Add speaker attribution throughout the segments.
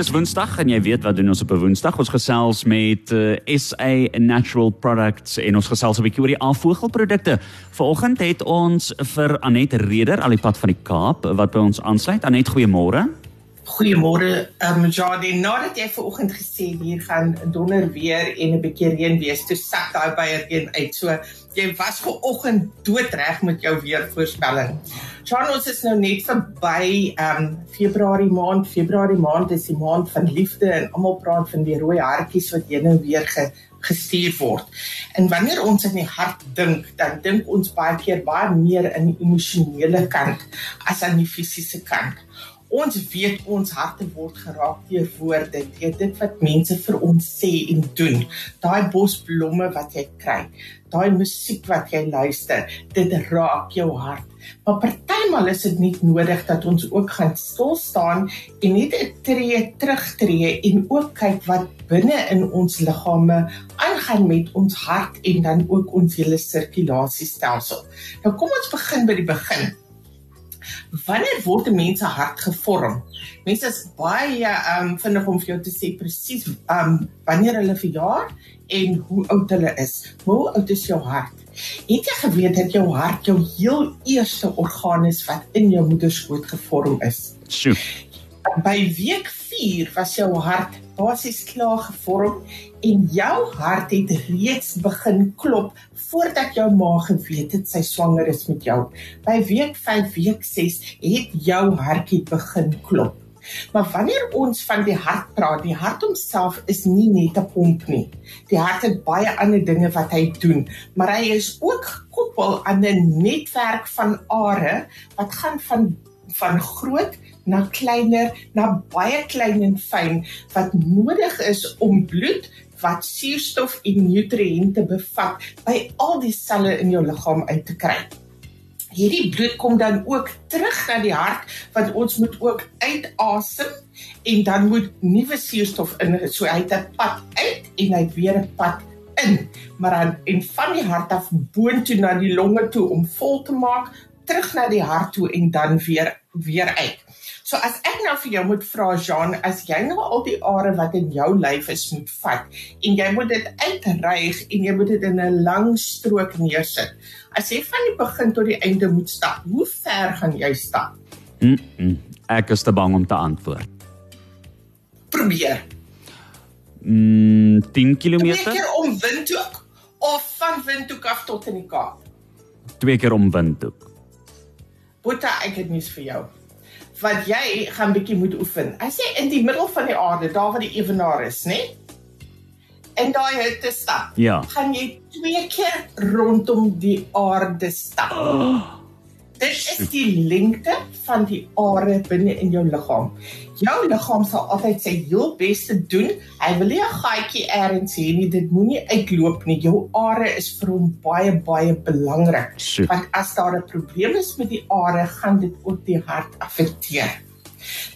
Speaker 1: Dis Woensdag en jy weet wat doen ons op 'n Woensdag? Ons gesels met uh, eh, SA Natural Products en ons gesels 'n bietjie oor die afvoegelprodukte. Vanoggend het ons vir Anet Reder al die pad van die Kaap wat by ons aansluit. Anet, goeiemôre.
Speaker 2: Goeiemôre, ehm um, Jardine. Nadat jy vanoggend gesê hier gaan donder weer en 'n bietjie reën wees, toe sak daai beier een uit. So jy was vanoggend doodreg met jou weervoorspelling. John, ons is nou net verby ehm um, Februarie maand. Februarie maand is die maand van liefde en almal praat van die rooi hartjies wat heen en weer ge gestuur word. En wanneer ons aan die hart dink, dan dink ons baie keer baie meer aan die emosionele kant as aan die fisiese kant. Ons weet ons harte word geraak deur woorde, deur dit wat mense vir ons sê en doen. Daai bosblomme wat jy kry, daai musiek wat jy luister, dit raak jou hart. Maar partymal is dit nie nodig dat ons ook gaan stil staan en net 'n tree terugtreë en ook kyk wat binne in ons liggame aangaan met ons hart en dan ook ons hele sirkulasiestelsel. Nou kom ons begin by die begin. Wanneer word 'n mens se hart gevorm? Mense is baie um, vinnig om vir jou te sê presies um, wanneer hulle verjaar en hoe oud hulle is. Hoe oud is jou hart? Het jy geweet dat jou hart jou heel eerste orgaan is wat in jou moederskoot gevorm is?
Speaker 1: Sjoe.
Speaker 2: By week 4 was jou hart basies klaar gevorm en jou hart het reeds begin klop voordat jou ma geweet het sy swanger is met jou. By week 5, week 6 het jou hartjie begin klop. Maar wanneer ons van die hart praat, die hart homself is nie net 'n pomp nie. Die hart het baie ander dinge wat hy doen, maar hy is ook gekoppel aan 'n netwerk van are wat gaan van van groot na kleiner, na baie klein en fyn wat nodig is om bloed wat suurstof en nutriënte bevat by al die selle in jou liggaam uit te kry. Hierdie bloed kom dan ook terug na die hart wat ons moet ook uitasem en dan moet nuwe suurstof in so hy het 'n pad uit en hy weer 'n pad in maar dan en van die hart af boontoe na die longe toe om vol te maak terug na die hart toe en dan weer weer uit. So as ek nou vir jou moet vra Jean, as jy nou al die are wat in jou lyf is moet vat en jy moet dit uitreig en jy moet dit in 'n lang strook neersit. As jy van die begin tot die einde moet stap, hoe ver gaan jy stap?
Speaker 1: Mm -mm. Ek is te bang om te antwoord.
Speaker 2: Probeer.
Speaker 1: Mm, 10 km.
Speaker 2: Twee keer om Windhoek of van Windhoek af tot in die Kaap.
Speaker 1: Twee keer om Windhoek.
Speaker 2: Boeta, ek het nuus vir jou wat jy gaan bietjie moet oefen. As jy in die middel van die aarde, daar waar die ewenaar is, nê? En daai hitte stap.
Speaker 1: Ja.
Speaker 2: Gaan jy twee keer rondom die aarde stap. Oh. Dit is die lengte van die are binne in jou liggaam. Jou liggaam sal altyd sy heel beste doen. Hy wil nie 'n gaatjie eers hê nie. Dit moenie uitloop nie. Jou are is vir hom baie baie belangrik. Want as daar 'n probleem is met die are, gaan dit ook die hart affekteer.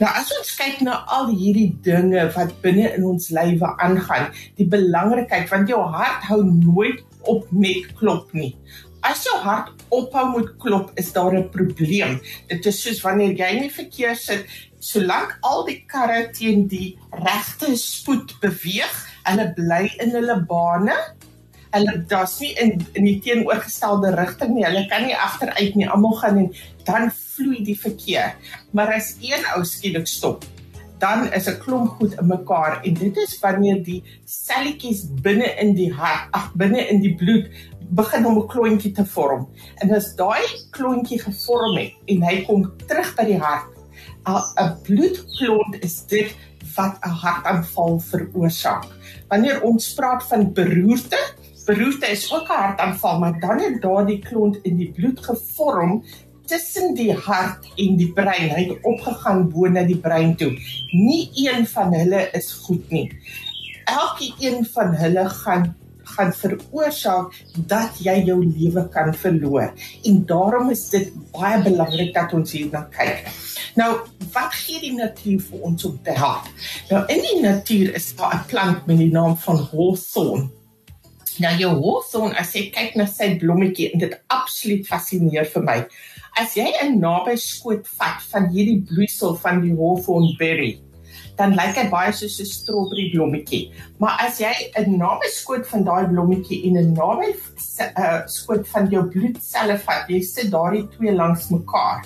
Speaker 2: Nou as ons kyk na al hierdie dinge wat binne in ons lywe aangaan, die belangrikheid want jou hart hou nooit op met klop nie. As jou hart ophou moet klop, is daar 'n probleem. Dit is soos wanneer jy nie verkeer sit, solank al die karre teen die regte spoed beweeg, hulle bly in hulle bane. Hulle daar's nie in in die teenoorgestelde rigting nie. Hulle kan nie agteruit nie. Almal gaan en dan vloei die verkeer. Maar as een ou skielik stop, dan is 'n klomp goed in mekaar en dit is wanneer die selletjies binne in die hart, ag binne in die bloed begin om 'n klontjie te vorm. En as daai klontjie gevorm het en hy kom terug by die hart, 'n bloedklont is dit wat 'n hartaanval veroorsaak. Wanneer ons praat van beroerte, beroerte is ook 'n hartaanval, maar dan het daardie klont in die bloed gevorm tussen die hart en die brein. Hy het opgegaan bo na die brein toe. Nie een van hulle is goed nie. Elke een van hulle gaan gaan veroorsaak dat jy jou lewe kan verloor. En daarom is dit baie belangrik dat ons hierna kyk. Nou, wat gee die natuur vir ons op te help? Nou in die natuur is daar 'n plant met die naam van hawthorn. Nou jou hawthorn, as jy kyk na sy blommetjie, dit absoluut fascineer vir my. As jy 'n naby skoot vat van hierdie bloeisel van die hawthorn berry, dan lyk hy baie soos 'n strawberry blommetjie. Maar as jy 'n nameskoot van daai blommetjie en 'n name uh, skoot van jou bloedselle vat, jy sit daardie twee langs mekaar.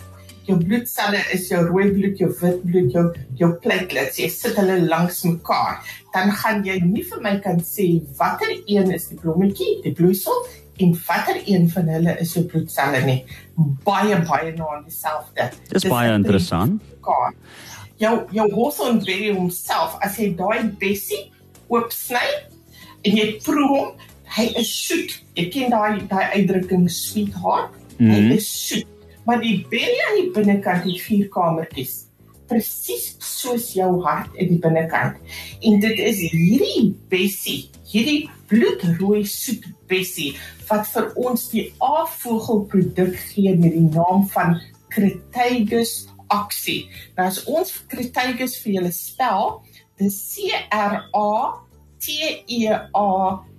Speaker 2: Jou bloedselle is jou rooi bloed, jou wit bloed, jou jou platelets. Jy sit hulle langs mekaar. Dan gaan jy nie vir my kan sê watter een is die blommetjie, die bloeisel en watter een van hulle is jou bloedselle nie. Baie baie na dieselfde.
Speaker 1: Dis baie interessant.
Speaker 2: Mekaar jou jou hawthorn berry homself as jy daai bessie oop sny en jy proe hom, hy is soet. Jy ken daai daai uitdrukking sweetheart. Mm -hmm. Hy mhm. is soet. Maar die berry aan die binnekant het vier kamertjies. Presies soos jou hart in die binnekant. En dit is hierdie bessie, hierdie bloedrooi soet bessie wat vir ons die afvoegelproduk gee met die naam van Crataegus aksie. Nou as ons Crataegus vir julle spel, dis C R A T E A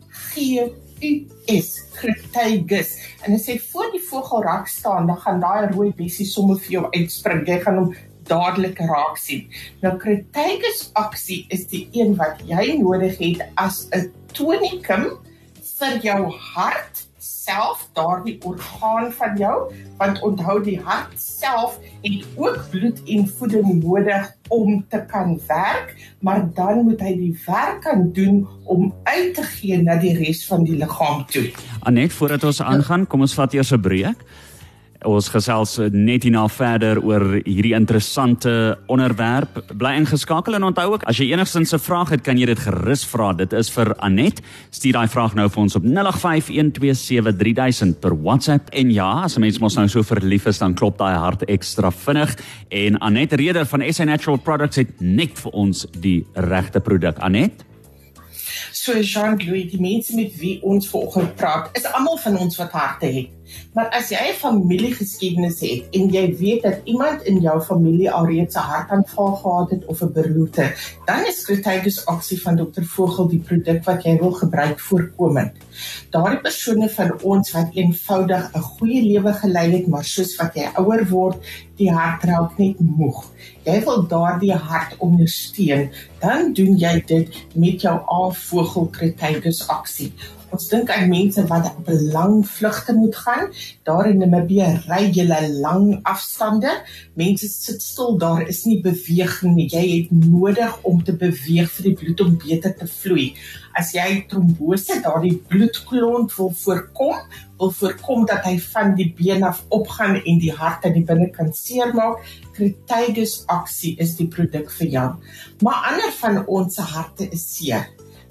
Speaker 2: G U S Crataegus. En as jy voor die vogelrak staan, dan gaan daai rooi bessie sommer vir jou uitspring. Jy gaan hom dadelik raak sien. Nou Crataegus aksie is die een wat jy nodig het as 'n tonikum vir jou hart self daardie orgaan van jou want onthou die hart self het ook bloed en voeding nodig om te kan werk maar dan moet hy die werk kan doen om uit te gee na die res van die liggaam toe.
Speaker 1: Anet voordat ons aangaan kom ons vat eers 'n breek. Ons gesels net hierna verder oor hierdie interessante onderwerp. Bly ingeskakel en onthou ook as jy enigsins 'n vraag het, kan jy dit gerus vra. Dit is vir Anet. Stuur daai vraag nou vir ons op 0851273000 per WhatsApp. En ja, as 'n mens mos nou so verlief is, dan klop daai hart ekstra vinnig. En Anet Reder van SA Natural Products het net vir ons die regte produk. Anet
Speaker 2: So Jean-Louis, die mense met wie ons vanoggend praat, is almal van ons wat harte het. Maar as jy 'n familiegeskiedenis het en jy weet dat iemand in jou familie alreeds 'n hartaanval gehad het of 'n beroerte, dan is Crataegus Oxy van Dr. Vogel die produk wat jy wil gebruik voorkomend. Daardie persone van ons wat eenvoudig 'n goeie lewe gelei het, maar soos wat jy ouer word, die hart raak net moeg. Jy wil daardie hart ondersteun, dan doen jy dit met jou A-vogel Crataegus Oxy. Ons dink aan mense wat op 'n lang vlugte moet gaan. Daar in Namibië ry jy lang afstande. Mense sit stil, daar is nie beweging nie. Jy het nodig om te beweeg vir die bloed om beter te vloei. As jy trombose, daardie bloedklont wil voorkom, wil voorkom dat hy van die been af opgaan en die hart aan die binnekant seermaak, Crataegus aksie is die produk vir jou. Maar ander van ons se harte is seer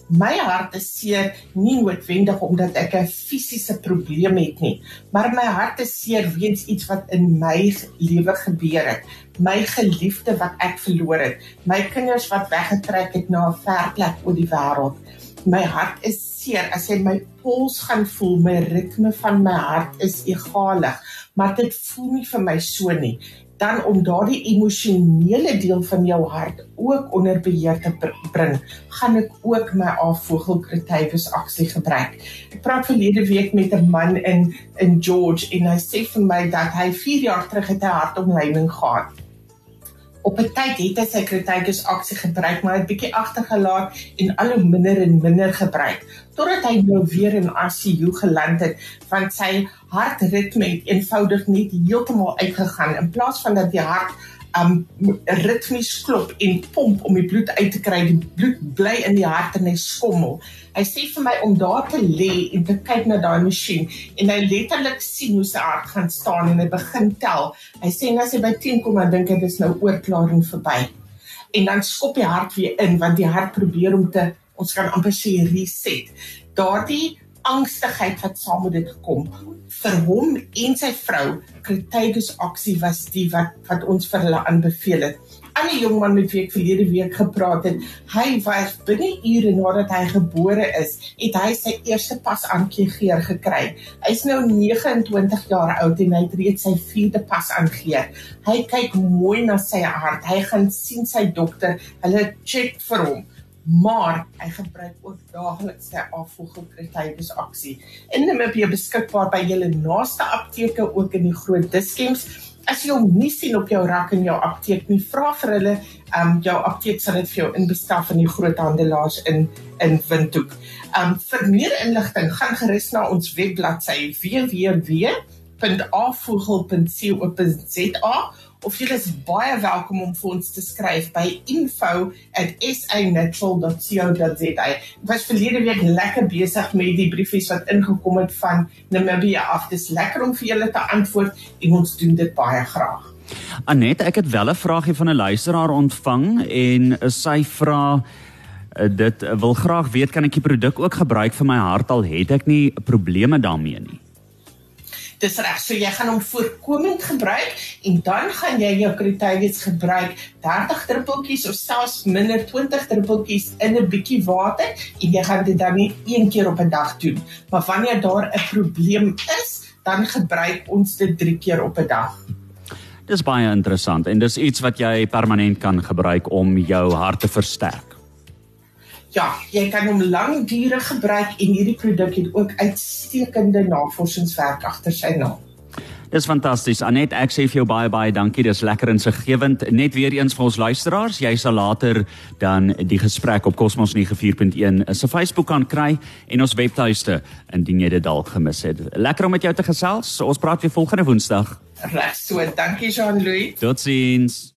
Speaker 2: my hart is seer nie noodwendig omdat ek 'n fisiese probleem het nie, maar my hart is seer weens iets wat in my lewe gebeur het. My geliefde wat ek verloor het, my kinders wat weggetrek het na 'n ver plek oor die wêreld. My hart is seer as jy my pols gaan voel, my ritme van my hart is egalig, maar dit voel nie vir my so nie dan om daardie emosionele deel van jou hart ook onder beheer te bring, gaan ek ook my afvogel Crataegus aksie gebruik. Ek praat verlede week met 'n man in in George en hy sê vir my dat hy 4 jaar terug 'n hartomleiding gehad. Op 'n tyd het hy sy Crataegus aksie gebruik, maar het bietjie agtergelaat en al hoe minder en minder gebruik totdat hy nou weer in ICU geland het want sy hartritme het eenvoudig net heeltemal uitgegaan in plaas van dat die hart um ritmies klop en pomp om die bloed uit te kry. Die bloed bly in die hart en hy skommel. Hy sê vir my om daar te lê en te kyk na daai masjien en hy letterlik sien hoe sy hart gaan staan en hy begin tel. Hy sê as hy by 10 kom dan dink hy dis nou oorklaring verby. En dan skop die hart weer in want die hart probeer om te ons kan amper sê reset. Daardie angstigheid wat saam met dit gekom vir hom en sy vrou Crataegus aksie was die wat wat ons vir hulle aanbeveel het. Aan die jong man met wie ek verlede week gepraat het, hy was binne ure nadat hy gebore is, het hy sy eerste pas aankeer gekry. Hy's nou 29 jaar oud en hy het reeds sy vierde pas aangekeer. Hy kyk mooi na sy hart. Hy gaan sien sy dokter. Hulle check vir hom maar hy gebruik ook daagliks sy afvoegel Crataegus aksie. In Namibia beskikbaar by julle naaste apteke ook in die groot diskems. As jy hom nie sien op jou rak in jou apteek nie, vra vir hulle, ehm um, jou apteek sal dit vir jou inbestel van die groothandelaars in in Windhoek. Ehm um, vir meer inligting, gaan gerus na ons webbladsy www.afvogel.co.za of jy is baie welkom om vir ons te skryf by info@sanatural.co.za. Ek was verlede week lekker besig met die briefies wat ingekom het van Namibia af. Dis lekker om vir julle te antwoord en ons doen dit baie graag.
Speaker 1: Anet, ek het wel 'n vraagie van 'n luisteraar ontvang en sy vra eh, dit wil graag weet kan ek die produk ook gebruik vir my hart al het ek nie probleme daarmee nie.
Speaker 2: Dis reg. So jy gaan hom voorkomend gebruik en dan gaan jy jou Critavius gebruik 30 druppeltjies of selfs minder 20 druppeltjies in 'n bietjie water en jy gaan dit dan net een keer op 'n dag doen. Maar wanneer daar 'n probleem is, dan gebruik ons dit 3 keer op 'n dag.
Speaker 1: Dis baie interessant en dis iets wat jy permanent kan gebruik om jou hart te versterk.
Speaker 2: Ja, jy kan hom lankdurig gebruik en hierdie produk het ook uitstekende navorsingswerk agter sy naam.
Speaker 1: Dis fantasties. Anet, ek sê vir jou baie baie dankie. Dis lekker insiggewend. Net weer eens vir ons luisteraars, jy sal later dan die gesprek op Cosmos 94.1 se Facebook kan kry en ons webtuiste indien jy dit dalk gemis het. Lekker om met jou te gesels. Ons praat weer volgende Woensdag.
Speaker 2: Reg so. Dankie Jean-Louis.
Speaker 1: Totsiens.